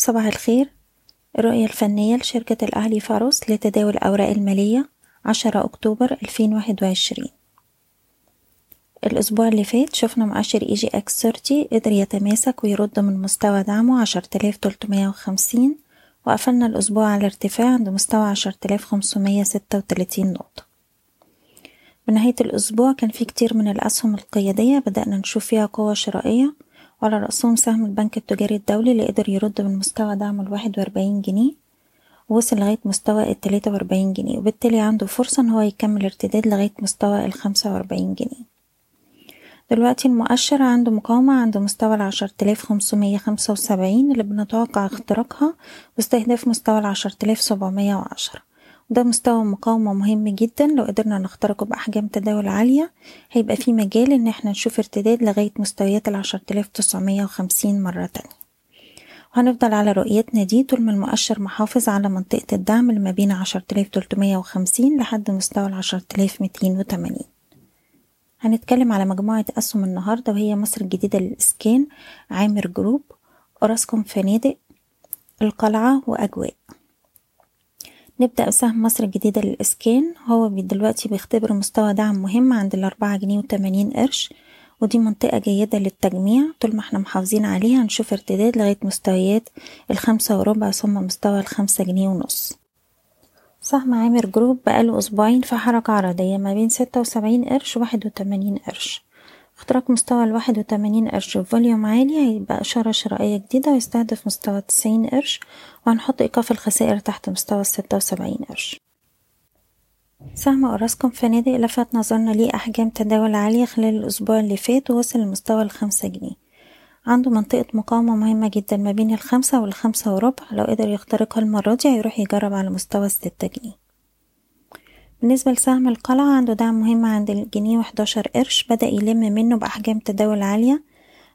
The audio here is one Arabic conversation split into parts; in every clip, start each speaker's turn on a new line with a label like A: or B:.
A: صباح الخير. الرؤية الفنية لشركة الأهلي فاروس لتداول الأوراق المالية عشرة أكتوبر ألفين واحد وعشرين. الأسبوع اللي فات شفنا مؤشر EGX 30 قدر يتماسك ويرد من مستوى دعمه عشرة آلاف تلتمية وخمسين وقفلنا الأسبوع على ارتفاع عند مستوى عشرة آلاف خمسمية ستة وتلاتين نقطة. بنهاية الأسبوع كان في كتير من الأسهم القيادية بدأنا نشوف فيها قوة شرائية وعلى رأسهم سهم البنك التجاري الدولي اللي قدر يرد من مستوى دعمه الواحد وأربعين جنيه ووصل لغاية مستوى التلاتة وأربعين جنيه وبالتالي عنده فرصة إن هو يكمل ارتداد لغاية مستوى الخمسة وأربعين جنيه. دلوقتي المؤشر عنده مقاومة عند مستوى العشرة آلاف خمسمية خمسة وسبعين اللي بنتوقع اختراقها واستهداف مستوى العشرة آلاف سبعمية وعشرة. وده مستوى مقاومة مهم جدا. لو قدرنا نخترقه بأحجام تداول عالية هيبقى في مجال إن إحنا نشوف ارتداد لغاية مستويات العشرة آلاف تسعمية وخمسين مرة تانية. وهنفضل على رؤيتنا دي طول ما المؤشر محافظ على منطقة الدعم اللي ما بين عشرة آلاف تلتمية وخمسين لحد مستوى العشرة آلاف ميتين وتمانين. هنتكلم على مجموعة أسهم النهاردة وهي مصر الجديدة للإسكان عامر جروب أوراسكوم فنادق القلعة وأجواء. نبدأ بسهم مصر الجديدة للإسكان. هو دلوقتي بيختبر مستوى دعم مهم عند الأربعة جنيه وتمانين قرش ودي منطقة جيدة للتجميع. طول ما إحنا محافظين عليها هنشوف ارتداد لغاية مستويات الخمسة وربع ثم مستوى الخمسة جنيه ونص. سهم عامر جروب بقاله أسبوعين في حركة عرضية ما بين ستة وسبعين قرش وواحد وتمانين قرش. اختراق مستوى الواحد وتمانين قرش بفوليوم عالي هيبقى إشارة شرائية جديدة ويستهدف مستوى تسعين قرش وهنحط إيقاف الخسائر تحت مستوى الستة وسبعين قرش. سهم أوراسكوم فنادق لفت نظرنا ليه أحجام تداول عالية خلال الأسبوع اللي فات ووصل لمستوى الخمسة جنيه. عنده منطقة مقاومة مهمة جدا ما بين الخمسة والخمسة وربع لو قدر يخترقها المرة دي هيروح يجرب على مستوى الستة جنيه. بالنسبة لسهم القلعة عنده دعم مهم عند الجنيه وحداشر قرش بدأ يلم منه بأحجام تداول عالية.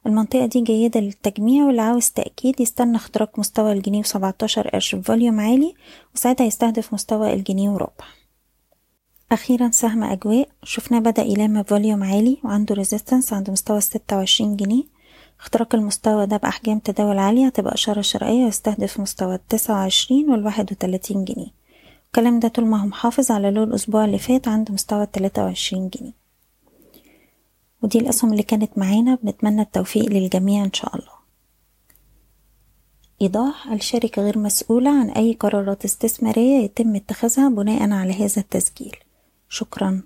A: المنطقة دي جيدة للتجميع واللي عاوز تأكيد يستنى اختراق مستوى الجنيه وسبعتاشر قرش ب volume عالي وساعتها يستهدف مستوى الجنيه وربع. أخيرا سهم أجواء شفناه بدأ يلم volume عالي وعنده resistance عند مستوى الستة وعشرين جنيه. اختراق المستوى ده بأحجام تداول عالية تبقى إشارة شرائية ويستهدف مستوى التسعة وعشرين والواحد وتلاتين جنيه. الكلام ده طول ما هو محافظ على low الأسبوع اللي فات عند مستوى التلاتة وعشرين جنيه. ودي الأسهم اللي كانت معانا بنتمنى التوفيق للجميع إن شاء الله. إيضاح الشركة غير مسؤولة عن أي قرارات استثمارية يتم اتخاذها بناء على هذا التسجيل. شكرا.